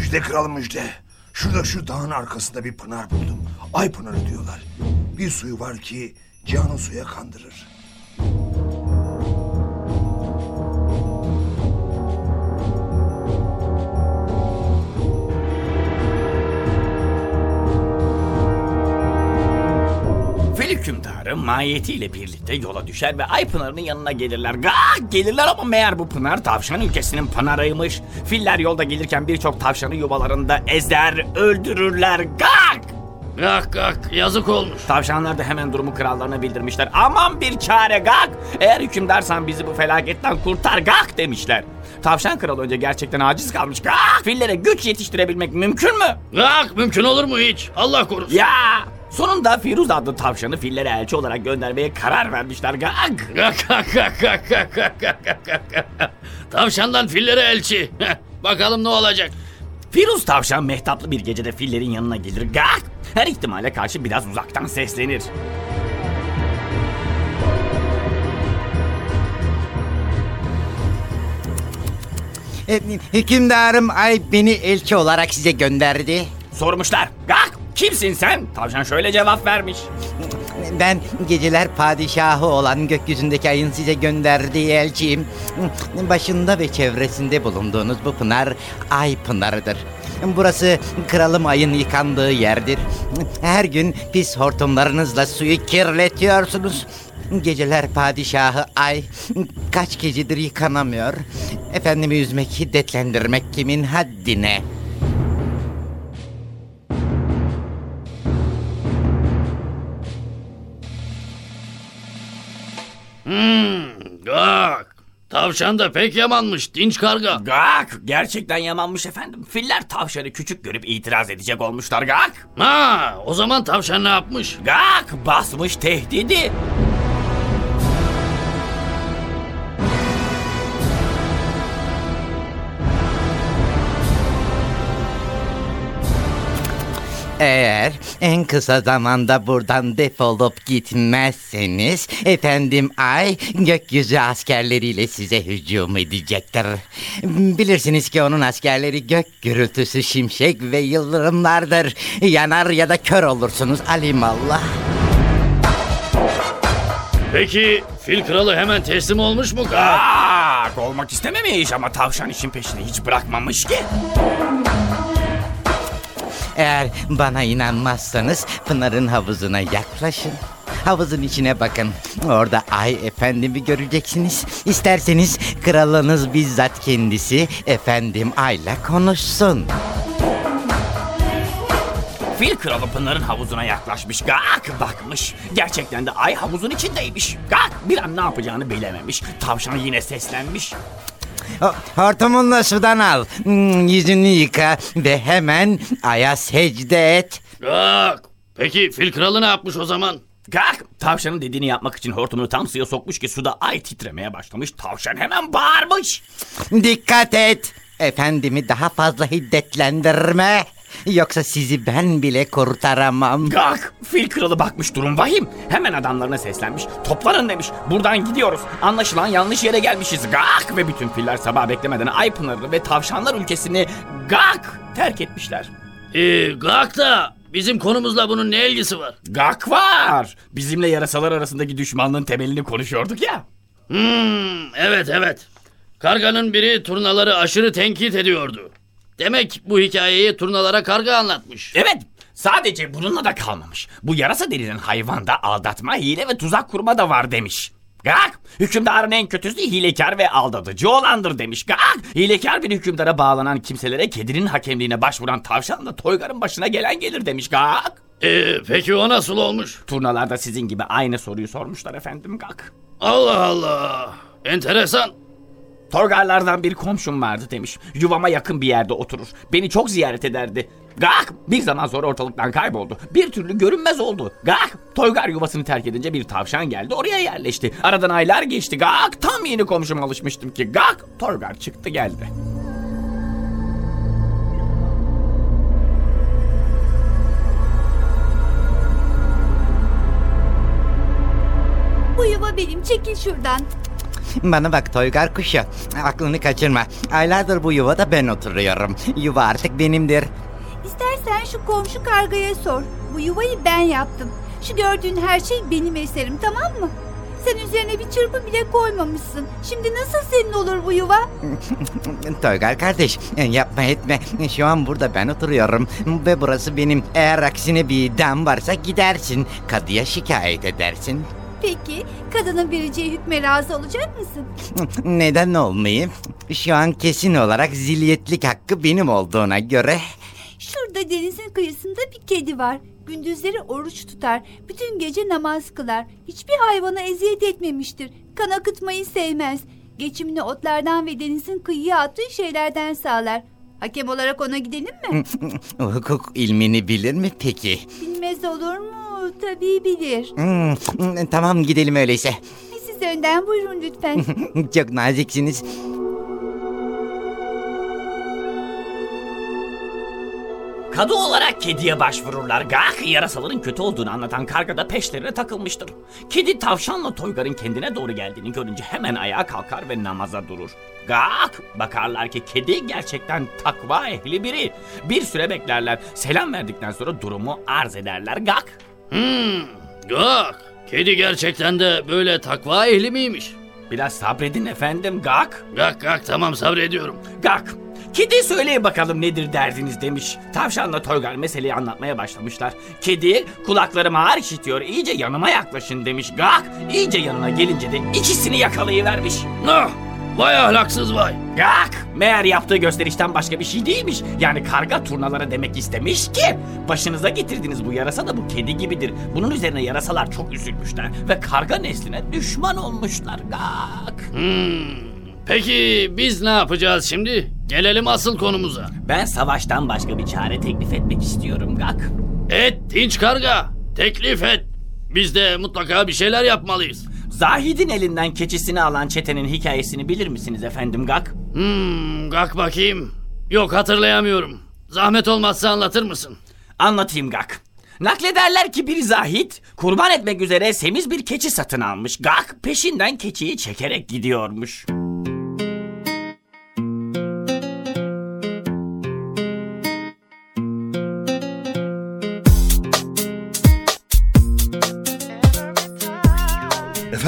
Müjde kralım müjde. Şurada şu dağın arkasında bir pınar buldum. Ay pınarı diyorlar. Bir suyu var ki canı suya kandırır. Fil hükümdarı mahiyetiyle birlikte yola düşer ve Ay Pınarı'nın yanına gelirler. Gak gelirler ama meğer bu pınar tavşan ülkesinin pınarıymış. Filler yolda gelirken birçok tavşanı yuvalarında ezer, öldürürler. Gak! Gak gak yazık olmuş. Tavşanlar da hemen durumu krallarına bildirmişler. Aman bir çare gak! Eğer hükümdarsan bizi bu felaketten kurtar gak demişler. Tavşan kral önce gerçekten aciz kalmış. Gak! Fillere güç yetiştirebilmek mümkün mü? Gak mümkün olur mu hiç? Allah korusun. Ya! Sonunda Firuz adlı tavşanı fillere elçi olarak göndermeye karar vermişler. Gak. Tavşandan fillere elçi. Bakalım ne olacak. Firuz tavşan mehtaplı bir gecede fillerin yanına gelir. Gak. Her ihtimale karşı biraz uzaktan seslenir. Hükümdarım ay beni elçi olarak size gönderdi. Sormuşlar. Gak. Kimsin sen? Tavşan şöyle cevap vermiş. Ben geceler padişahı olan gökyüzündeki ayın size gönderdiği elçiyim. Başında ve çevresinde bulunduğunuz bu pınar Ay Pınarı'dır. Burası kralım ayın yıkandığı yerdir. Her gün pis hortumlarınızla suyu kirletiyorsunuz. Geceler padişahı ay kaç gecedir yıkanamıyor. Efendimi üzmek, hiddetlendirmek kimin haddine? Hmm, gak. Tavşan da pek yamanmış dinç karga. Gak! Gerçekten yamanmış efendim. Filler tavşanı küçük görüp itiraz edecek olmuşlar. Gak! Ha, o zaman tavşan ne yapmış? Gak! Basmış tehdidi. Eğer en kısa zamanda buradan defolup gitmezseniz efendim ay gökyüzü askerleriyle size hücum edecektir. Bilirsiniz ki onun askerleri gök gürültüsü şimşek ve yıldırımlardır. Yanar ya da kör olursunuz alimallah. Peki fil kralı hemen teslim olmuş mu? Gak! Olmak istememiş ama tavşan işin peşini hiç bırakmamış ki. Eğer bana inanmazsanız Pınar'ın havuzuna yaklaşın. Havuzun içine bakın. Orada Ay Efendim'i göreceksiniz. İsterseniz kralınız bizzat kendisi Efendim Ay'la konuşsun. Fil kralı Pınar'ın havuzuna yaklaşmış. Gak bakmış. Gerçekten de ay havuzun içindeymiş. Gak bir an ne yapacağını bilememiş. Tavşan yine seslenmiş. Ho- Hortumunla sudan al. Hmm, Yüzünü yıka ve hemen Ay'a secde et. Gak. Peki fil kralı ne yapmış o zaman? Gak tavşanın dediğini yapmak için hortumunu tam suya sokmuş ki suda ay titremeye başlamış. Tavşan hemen bağırmış. Dikkat et. Efendimi daha fazla hiddetlendirme. Yoksa sizi ben bile kurtaramam. Gak fil kralı bakmış durum vahim. Hemen adamlarına seslenmiş. Toplanın demiş. Buradan gidiyoruz. Anlaşılan yanlış yere gelmişiz. Gak ve bütün filler sabah beklemeden ay pınarını ve tavşanlar ülkesini gak terk etmişler. Ee, gak da bizim konumuzla bunun ne ilgisi var? Gak var. Bizimle yarasalar arasındaki düşmanlığın temelini konuşuyorduk ya. Hmm, evet evet. Karganın biri turnaları aşırı tenkit ediyordu. Demek bu hikayeyi turnalara karga anlatmış. Evet. Sadece bununla da kalmamış. Bu yarasa denilen hayvanda aldatma, hile ve tuzak kurma da var demiş. Gak! Hükümdarın en kötüsü hilekar ve aldatıcı olandır demiş. Gak! Hilekar bir hükümdara bağlanan kimselere kedinin hakemliğine başvuran tavşanla Toygar'ın başına gelen gelir demiş. Gak! Ee, peki o nasıl olmuş? Turnalarda sizin gibi aynı soruyu sormuşlar efendim Gak. Allah Allah. Enteresan. Torgarlardan bir komşum vardı demiş. Yuvama yakın bir yerde oturur. Beni çok ziyaret ederdi. Gak! Bir zaman sonra ortalıktan kayboldu. Bir türlü görünmez oldu. Gak! Toygar yuvasını terk edince bir tavşan geldi oraya yerleşti. Aradan aylar geçti. Gak! Tam yeni komşum alışmıştım ki. Gak! Toygar çıktı geldi. Bu yuva benim çekil şuradan. Bana bak Toygar kuşu. Aklını kaçırma. Aylardır bu yuvada ben oturuyorum. Yuva artık benimdir. İstersen şu komşu kargaya sor. Bu yuvayı ben yaptım. Şu gördüğün her şey benim eserim tamam mı? Sen üzerine bir çırpı bile koymamışsın. Şimdi nasıl senin olur bu yuva? Toygar kardeş yapma etme. Şu an burada ben oturuyorum. Ve burası benim. Eğer aksine bir iddiam varsa gidersin. Kadıya şikayet edersin. Peki kadının vereceği hükme razı olacak mısın? Neden olmayayım? Şu an kesin olarak zilyetlik hakkı benim olduğuna göre... Şurada denizin kıyısında bir kedi var. Gündüzleri oruç tutar. Bütün gece namaz kılar. Hiçbir hayvana eziyet etmemiştir. Kan akıtmayı sevmez. Geçimini otlardan ve denizin kıyıya attığı şeylerden sağlar. Hakem olarak ona gidelim mi? Hukuk ilmini bilir mi peki? Bilmez olur mu? Tabii bilir. Hmm, tamam gidelim öyleyse. Siz önden buyurun lütfen. Çok naziksiniz. Kadı olarak kediye başvururlar. Gak yarasaların kötü olduğunu anlatan karga da peşlerine takılmıştır. Kedi tavşanla Toygar'ın kendine doğru geldiğini görünce hemen ayağa kalkar ve namaza durur. Gak bakarlar ki kedi gerçekten takva ehli biri. Bir süre beklerler. Selam verdikten sonra durumu arz ederler. Gak Hmm, gak. Kedi gerçekten de böyle takva ehli miymiş? biraz sabredin efendim Gak. Gak gak tamam sabrediyorum. Gak. Kedi söyleyin bakalım nedir derdiniz demiş. Tavşanla Toygar meseleyi anlatmaya başlamışlar. Kedi kulaklarım ağır işitiyor iyice yanıma yaklaşın demiş. Gak iyice yanına gelince de ikisini yakalayıvermiş. Ah, vay ahlaksız vay. Gak meğer yaptığı gösterişten başka bir şey değilmiş. Yani karga turnalara demek istemiş ki başınıza getirdiğiniz bu yarasa da bu kedi gibidir. Bunun üzerine yarasalar çok üzülmüşler ve karga nesline düşman olmuşlar. Gak. Hmm, peki biz ne yapacağız şimdi? Gelelim asıl konumuza. Ben savaştan başka bir çare teklif etmek istiyorum Gak. Et dinç karga. Teklif et. Biz de mutlaka bir şeyler yapmalıyız. Zahid'in elinden keçisini alan çetenin hikayesini bilir misiniz efendim Gak? Hmm, gak bakayım. Yok hatırlayamıyorum. Zahmet olmazsa anlatır mısın? Anlatayım Gak. Naklederler ki bir Zahid kurban etmek üzere semiz bir keçi satın almış. Gak peşinden keçiyi çekerek gidiyormuş.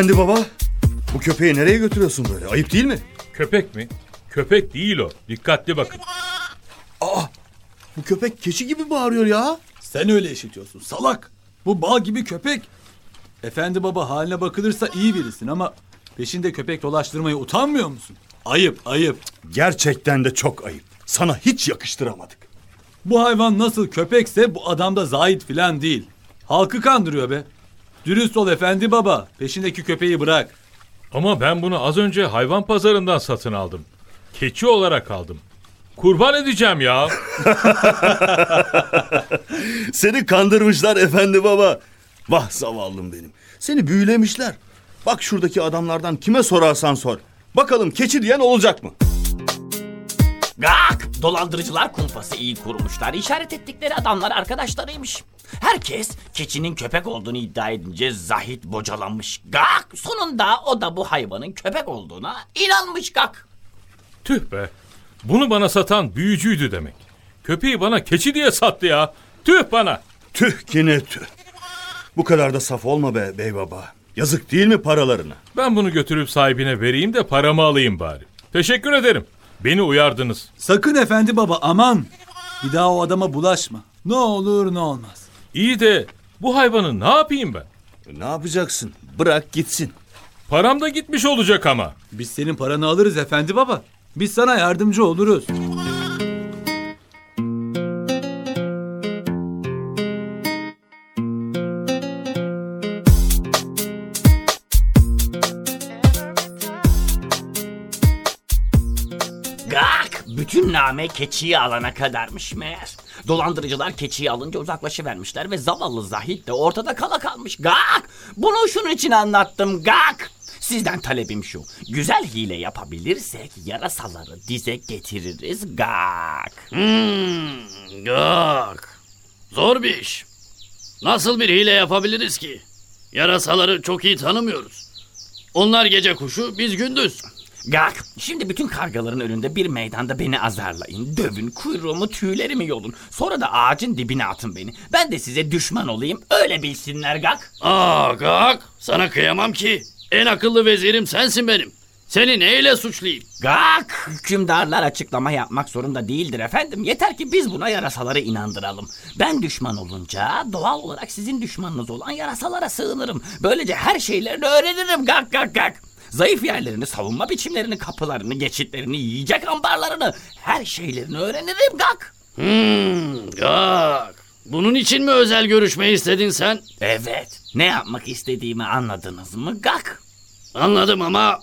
Efendi baba, bu köpeği nereye götürüyorsun böyle? Ayıp değil mi? Köpek mi? Köpek değil o. Dikkatli bakın. Bu köpek keçi gibi bağırıyor ya. Sen öyle işitiyorsun salak. Bu bal gibi köpek. Efendi baba haline bakılırsa iyi birisin ama peşinde köpek dolaştırmaya utanmıyor musun? Ayıp ayıp. Gerçekten de çok ayıp. Sana hiç yakıştıramadık. Bu hayvan nasıl köpekse bu adam da zahit filan değil. Halkı kandırıyor be. Dürüst ol efendi baba. Peşindeki köpeği bırak. Ama ben bunu az önce hayvan pazarından satın aldım. Keçi olarak aldım. Kurban edeceğim ya. Seni kandırmışlar efendi baba. Vah zavallım benim. Seni büyülemişler. Bak şuradaki adamlardan kime sorarsan sor. Bakalım keçi diyen olacak mı? Gak! Dolandırıcılar kumpası iyi kurmuşlar. İşaret ettikleri adamlar arkadaşlarıymış. Herkes keçinin köpek olduğunu iddia edince Zahid bocalanmış. Gak! Sonunda o da bu hayvanın köpek olduğuna inanmış Gak. Tüh be. Bunu bana satan büyücüydü demek. Köpeği bana keçi diye sattı ya. Tüh bana. Tüh ki ne tüh. Bu kadar da saf olma be bey baba. Yazık değil mi paralarına? Ben bunu götürüp sahibine vereyim de paramı alayım bari. Teşekkür ederim. Beni uyardınız. Sakın efendi baba aman. Bir daha o adama bulaşma. Ne olur ne olmaz. İyi de bu hayvanı ne yapayım ben? Ne yapacaksın? Bırak gitsin. Param da gitmiş olacak ama. Biz senin paranı alırız efendi baba. Biz sana yardımcı oluruz. Gak! Bütün name keçiyi alana kadarmış meğer. Dolandırıcılar keçiyi alınca uzaklaşıvermişler ve zavallı Zahid de ortada kala kalmış. Gak! Bunu şunun için anlattım Gak! Sizden talebim şu. Güzel hile yapabilirsek yarasaları dize getiririz Gak. Hmm, gak. Zor bir iş. Nasıl bir hile yapabiliriz ki? Yarasaları çok iyi tanımıyoruz. Onlar gece kuşu, biz gündüz. Gak, şimdi bütün kargaların önünde bir meydanda beni azarlayın, dövün, kuyruğumu, tüylerimi yolun. Sonra da ağacın dibine atın beni. Ben de size düşman olayım, öyle bilsinler Gak. Aa gak, sana kıyamam ki. En akıllı vezirim sensin benim. Seni neyle suçlayayım? Gak, hükümdarlar açıklama yapmak zorunda değildir efendim. Yeter ki biz buna yarasaları inandıralım. Ben düşman olunca doğal olarak sizin düşmanınız olan yarasalara sığınırım. Böylece her şeylerini öğrenirim gak gak gak. Zayıf yerlerini, savunma biçimlerini, kapılarını, geçitlerini, yiyecek ambarlarını, her şeylerini öğrenirim gak. Hmm, gak. Bunun için mi özel görüşme istedin sen? Evet, ne yapmak istediğimi anladınız mı gak? Anladım ama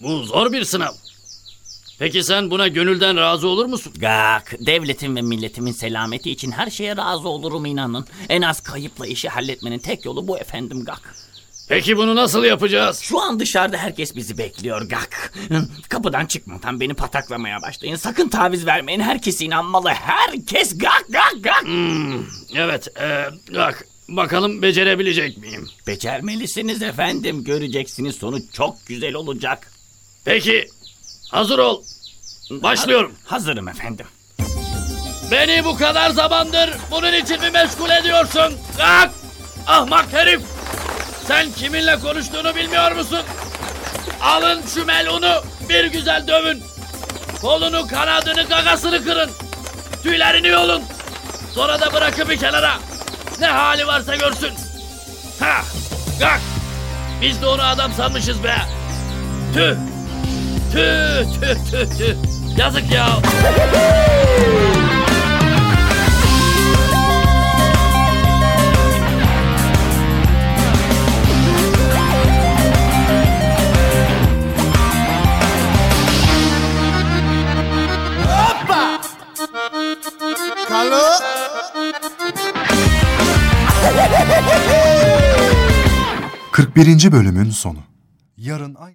bu zor bir sınav. Peki sen buna gönülden razı olur musun? Gak, devletin ve milletimin selameti için her şeye razı olurum inanın. En az kayıpla işi halletmenin tek yolu bu efendim Gak. Peki bunu nasıl yapacağız? Şu an dışarıda herkes bizi bekliyor Gak. Kapıdan çıkmadan beni pataklamaya başlayın. Sakın taviz vermeyin. Herkes inanmalı. Herkes Gak Gak Gak. Evet, e, gak. Bakalım becerebilecek miyim? Becermelisiniz efendim. Göreceksiniz sonu çok güzel olacak. Peki, hazır ol. Başlıyorum. Hazırım efendim. Beni bu kadar zamandır bunun için mi meşgul ediyorsun? Kalk! Ahmak herif! Sen kiminle konuştuğunu bilmiyor musun? Alın şu melunu bir güzel dövün. Kolunu, kanadını, gagasını kırın. Tüylerini yolun. Sonra da bırakın bir kenara. Ne hali varsa görsün. Ha! Kalk! Biz de onu adam sanmışız be. Tüh! Tüh tüh tüh tüh. Yazık ya. ...41. bölümün sonu.